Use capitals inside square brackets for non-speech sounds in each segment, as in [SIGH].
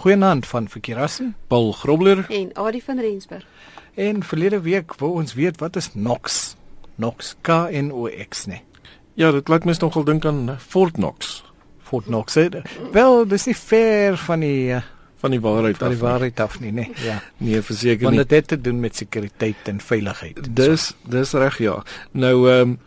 Goeienaand van Verkeerassen, Paul Grobler. En Adie van Rensburg. En verlede week wou ons weet wat is NOx? NOx K N O X nee. Ja, dit laat mens nogal dink aan Fort Knox. Fort Knox. He. Wel, dis nie ver van die uh, van die waarheid van die waarheid af nie, nee. Ja. Nee, verseker Want nie. dit het te doen met sekuriteit en veiligheid. en Dis dis reg ja. Nou ehm um,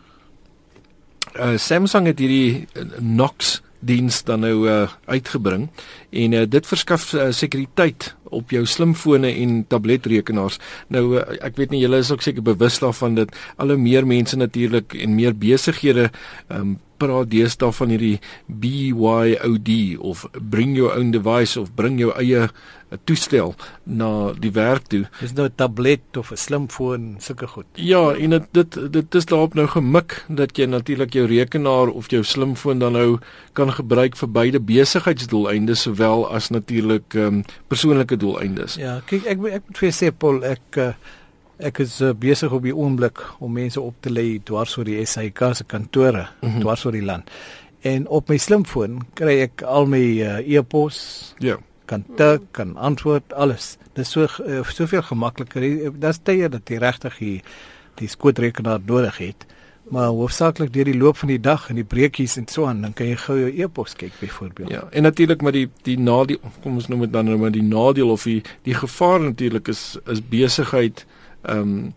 uh, Samsung het hierdie uh, Knox diens dan nou uh, uitgebring en uh, dit verskaf uh, sekuriteit op jou slimfone en tabletrekenaars. Nou uh, ek weet nie julle is ook seker bewus daarvan dat al hoe meer mense natuurlik en meer besighede um, praat deesdae van hierdie BYOD of bring your own device of bring jou eie uh, toestel na die werk toe. Dis nou 'n tablet of 'n slimfoon, sulke goed. Ja, en dit dit dit is daarop nou gemik dat jy natuurlik jou rekenaar of jou slimfoon dan nou kan gebruik vir beide besigheidsdoeleindes sowel as natuurlik ehm um, persoonlike doeleindes. Ja, kyk ek ek moet vir jou sê Paul, ek uh, ek is uh, besig op die oomblik om mense op te lei dwars oor die SAIK se kantore mm -hmm. dwars oor die land. En op my slimfoon kry ek al my uh, e-pos, Ja. kan tik, kan antwoord, alles. Dis so uh, soveel gemakliker. Daar's tye dat jy regtig die die skootrekenaar nodig het. Maar hoofsaaklik deur die loop van die dag en die breekies en so aan, dan kan jy gou jou e-pos kyk byvoorbeeld. Ja, en natuurlik maar die die nadeel, kom ons noem dit dan nou maar die nadeel of die die gevaar natuurlik is is besigheid ehm um,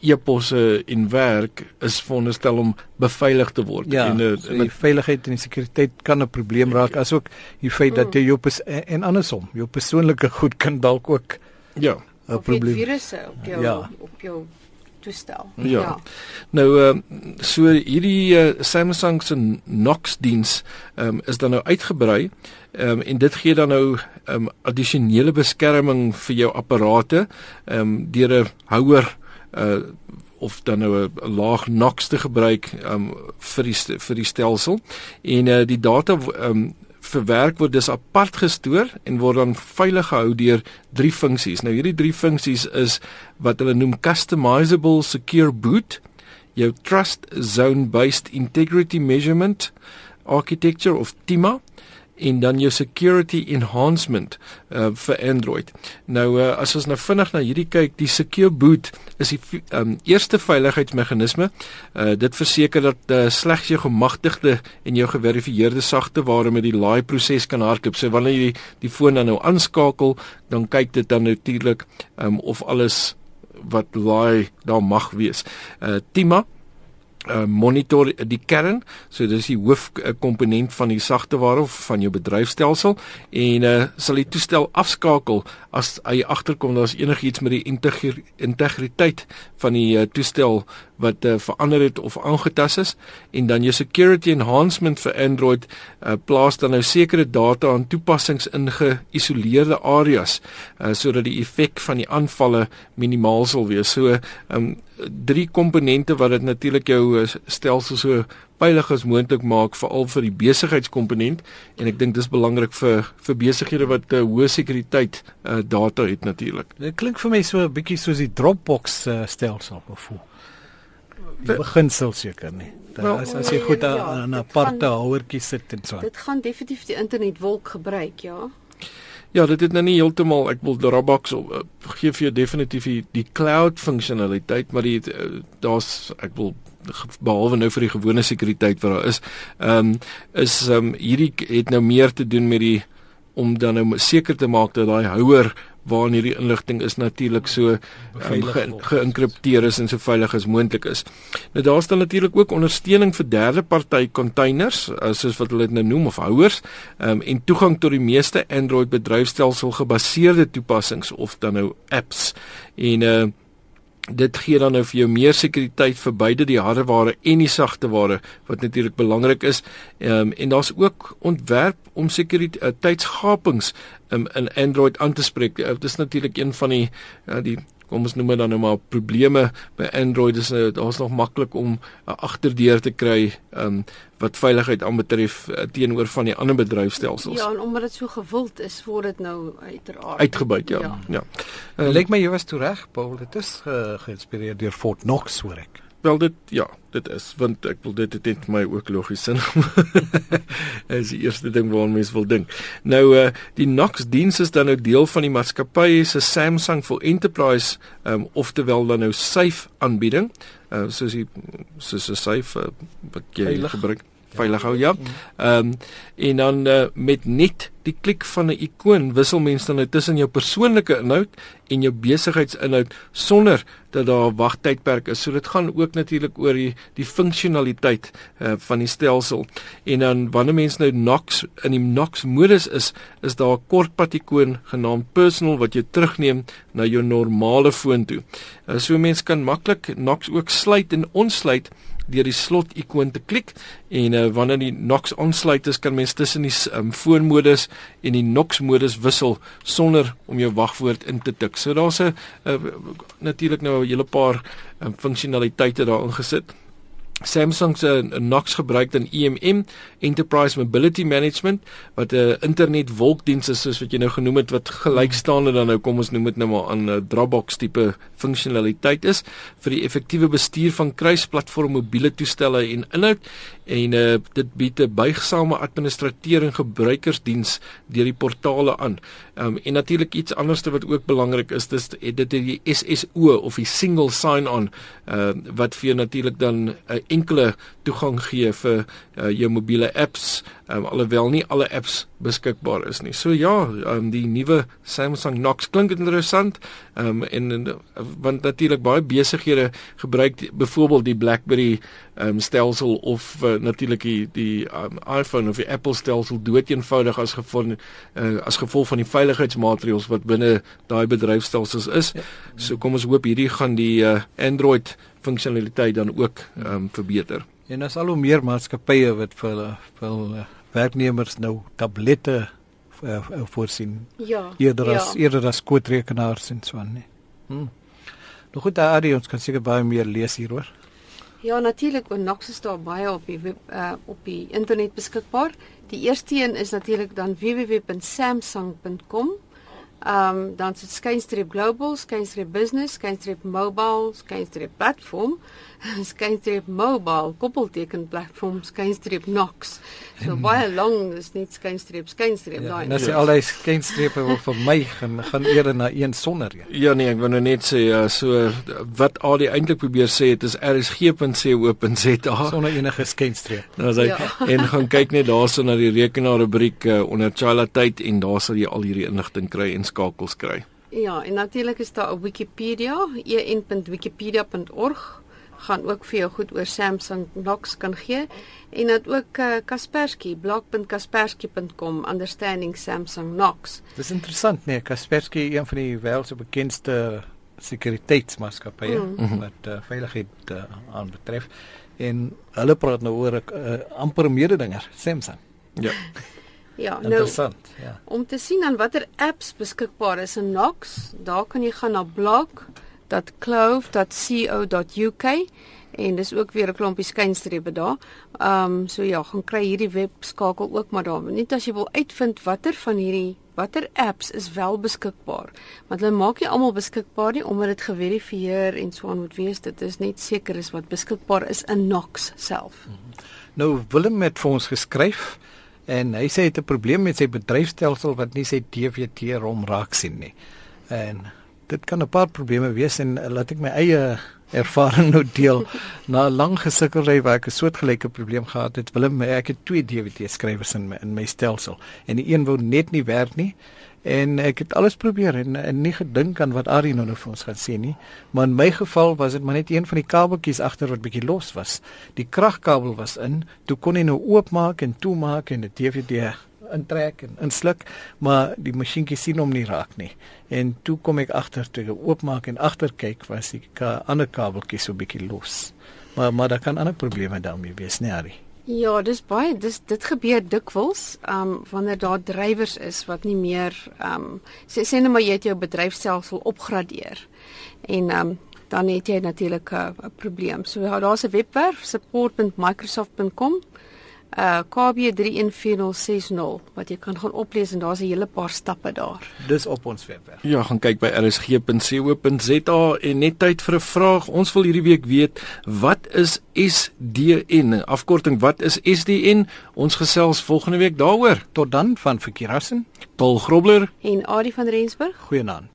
e-posse en werk is veronderstel om beveilig te word Ja, en, eh, so die veiligheid en die sekuriteit kan 'n probleem raak asook die feit dat jy jou pers en, en andersom, jou persoonlike goed kan dalk ook ja. 'n probleem. virusse op jou Ja. ja. op jou toestel. Ja. Nou ehm uh, so hierdie uh, Samsung se Knox diens ehm um, is dan nou uitgebrei. Ehm um, en dit gee dan nou ehm um, addisionele beskerming vir jou apparate ehm um, deur 'n houer uh of dan nou 'n laag Knox te gebruik um vir die vir die stelsel en uh die data um verwerk word dis apart gestoor en word dan veilig gehou deur drie funksies. Nou hierdie drie funksies is wat hulle noem customizable secure boot, jou trust zone based integrity measurement architecture of TIMA en dan jou security enhancement uh, vir Android. Nou uh, as ons nou vinnig na hierdie kyk, die secure boot is die um, eerste veiligheidsmeganisme. Uh, dit verseker dat uh, slegs jou gemagtigde en jou geverifieerde sagteware met die laai proses kan hardloop. So wanneer jy die, die foon dan nou aanskakel, dan kyk dit dan natuurlik um, of alles wat laai daar mag wees. Uh, TIMA uh, monitor die kern, so dis die hoofkomponent van die sagteware of van jou bedryfstelsel. En uh, sal die toestel afskakel as hy agterkom daar's enigiets met die integri integriteit van die uh, toestel wat uh, verander het of aangetas is en dan jou security enhancement vir Android uh, plaas dan nou sekere data aan toepassings in geïsoleerde areas uh, sodat die effek van die aanvalle minimaal sal wees. So um, drie komponente wat dit natuurlik jou stelsel so veilig as moontlik maak veral vir die besigheidskomponent en ek dink dis belangrik vir vir besighede wat uh, hoë sekuriteit uh, data het natuurlik. Dit klink vir my so 'n bietjie soos die Dropbox uh, stelsel of hoe. Die beginsel seker nie. Wel, Wel, as as jy goed ja, aan 'n dit aparte houertjie sit en so. Dit gaan definitief die internetwolk gebruik, ja. Ja, dit het nou nie heeltemal ek wil Dropbox uh, gee vir jou definitief die, die cloud funksionaliteit, maar die uh, daar's ek wil behalwe nou vir die gewone sekuriteit wat daar is, ehm um, is ehm um, hierdie het nou meer te doen met die om dan nou seker te maak dat daai houer waarin hierdie inligting is natuurlik so um, Beveilig ge, geïnkripteer is en so veilig as moontlik is. Nou daar's dan natuurlik ook ondersteuning vir derde party containers, uh, soos wat hulle dit nou noem of houers, um, en toegang tot die meeste Android bedryfstelsel gebaseerde toepassings of dan nou apps. En uh dit gee dan nou vir jou meer sekuriteit vir beide die hardeware en die sagteware wat natuurlik belangrik is. Ehm um, en daar's ook ontwerp om sekuriteitsgapings um, in Android aan te spreek. Uh, dit is natuurlik een van die uh, die kom ons noem dit dan nou maar probleme by Android is nou daar's nog maklik om 'n uh, agterdeur te kry um, wat veiligheid aanbetref uh, teenoor van die ander bedryfstelsels. Ja, en omdat dit so gewild is, word dit nou uiteraard Uitgebuit ja. Ja. Uh, Lyk my jy was toe reg, Paul. Dit is ge, geïnspireer deur Fort Knox, hoor ek. Wel dit ja, dit is want ek wil dit dit vir my ook logies sin. [LAUGHS] is die eerste ding waaraan mens wil dink. Nou uh die Knox diens is dan nou deel van die maatskappy se Samsung for Enterprise um oftewel dan nou safe aanbieding. Uh soos die soos 'n safe uh, wat jy gebruik veilig hou ja. Ehm um, en dan uh, met net die klik van 'n ikoon wissel mense dan nou tussen jou persoonlike inhoud en jou besigheidsinhoud sonder dat daar 'n wagtydperk is. So dit gaan ook natuurlik oor die die funksionaliteit uh, van die stelsel. En dan wanneer mense nou Knox in die Knox modus is, is daar 'n kortpad ikoon genaamd personal wat jou terugneem na jou normale foon toe. Uh, so mense kan maklik Knox ook sluit en ontsluit deur die slot ikoon te klik en uh, wanneer die Knox aansluit is kan mens tussen die um, foonmodus en die Knox modus wissel sonder om jou wagwoord in te tik. So daar's 'n uh, natuurlik nou 'n hele paar um, funksionaliteite daarin gesit. Samsung se Knox gebruik dan EMM Enterprise Mobility Management wat 'n internet wolkdiens is soos wat jy nou genoem het wat gelykstaande dan nou kom ons noem dit nou maar aan 'n Dropbox tipe funksionaliteit is vir die effektiewe bestuur van kruisplatform mobiele toestelle en inhoud en uh, dit bied 'n buigsame administratering gebruikersdiens deur die portale aan. Um, en natuurlik iets anderste wat ook belangrik is, dis dit het die SSO of die single sign-on uh, wat vir natuurlik dan 'n uh, enkele toegang gee vir uh, jou mobiele apps, um, alhoewel nie alle apps beskikbaar is nie. So ja, um, die nuwe Samsung Knox klink interessant. Um, en, en want natuurlik baie besighede gebruik die- byvoorbeeld die BlackBerry um, stelsel of uh, natuurlik die die um, iPhone of die Apple stelsel doeteenvoudig as gevolg uh, as gevolg van die veiligheidsmaatreëls wat binne daai bedryfstelsels is. Ja. So kom ons hoop hierdie gaan die uh, Android funksionaliteit dan ook um, verbeter. En daar's al hoe meer maatskappye wat vir hulle vir hulle werknemers nou tablette uh, voorsien Ja. eerder ja. as eerder as koodrekenaars en so aan nie. Hm. Nou goed, daai ons kan seker baie meer lees hieroor. Ja, natuurlik, want Knox is daar baie op die web, uh, op die internet beskikbaar. Die eerste een is natuurlik dan www.samsung.com. Ehm um, dan sit skynstreep global, skynstreep business, skynstreep mobile, skynstreep platform, [LAUGHS] skynstreep mobile, koppelteken platform, skynstreep Knox. So baie lank, dis net skynstreep, skynstreep Ja, daai. en as jy een. al daai skynstrepe wil vermy, gaan gaan eerder na een sonder een. Ja nee, ek wil nou net sê uh, so wat AD eintlik probeer sê het is rsg.co.za. Sonder enige skynstreep. Nou as hy Ja. [LAUGHS] en gaan kyk net daarso na die rekenaar rubriek uh, onder Chila tyd en daar sal jy al hierdie inligting kry en skakels kry. Ja, en natuurlik is daar op Wikipedia, en.wikipedia.org gaan ook vir jou goed oor Samsung Knox kan gee en dan ook uh, Kaspersky blog.kaspersky.com understanding Samsung Knox. Dis interessant nee, Kaspersky een van die wêreld se bekendste sekuriteitsmaatskappye Mm. mm. wat uh, veiligheid uh, aanbetref en hulle praat nou oor 'n uh, amper mededinger, Samsung. Ja. [LAUGHS] Ja, nou Interessant, ja. om te sien aan watter apps beskikbaar is in Knox, daar kan jy gaan na blog.clove.co.uk en dis ook weer 'n klompie skynstrepe daar. Ehm um, so ja, gaan kry hierdie webskakel ook maar daar. Net as jy wil uitvind watter van hierdie watter apps is wel beskikbaar. Want hulle maak nie almal beskikbaar nie omdat dit geverifieer en so aan moet wees. Dit is net seker is wat beskikbaar is in Knox self. Nou Willem het vir ons geskryf en hy sê hy het 'n probleem met sy bedryfstelsel wat nie sy DVT rom raak sien nie. En dit kan 'n paar probleme wees en uh, laat ek my eie ervaring nou deel. Na 'n lang gesukkelry waar ek 'n soortgelyke probleem gehad het, Willem, ek het twee DVT skrywers in my in my stelsel en die een wou net nie werk nie. En ek het alles probeer en, en nie gedink aan wat Ari nou, nou vir ons gaan sê nie. Maar in my geval was dit maar net een van die kabeltjies agter wat bietjie los was. Die kragkabel was in. Toe kon hy nou oopmaak en toemaak en die DVD intrek en insluk, maar die masjienkie sien hom nie raak nie. En toe kom ek agter toe ek oopmaak en agter kyk was die ka ander kabeltjie so bietjie los. Maar maar daar kan ander probleme daarmee wees, nee Ari. Ja, dis baie dis dit gebeur dikwels, um, wanneer daar drywers is wat nie meer um, sê sê net maar jy het jou bedryfstelsel opgradeer. En um, dan het jy natuurlik 'n probleem. So ja, daar's 'n webwerf support.microsoft.com uh KB31460 wat jy kan gaan oplees en daar's 'n hele paar stappe daar. Dis op ons webwerf. Ja, gaan kyk by rsg.co.za en net tyd vir 'n vraag. Ons wil hierdie week weet wat is SDN? Afkorting wat is SDN? Ons gesels volgende week daaroor. Tot dan van Verkeerassen. Paul Grobler En Adie van Rensburg Goeienaand.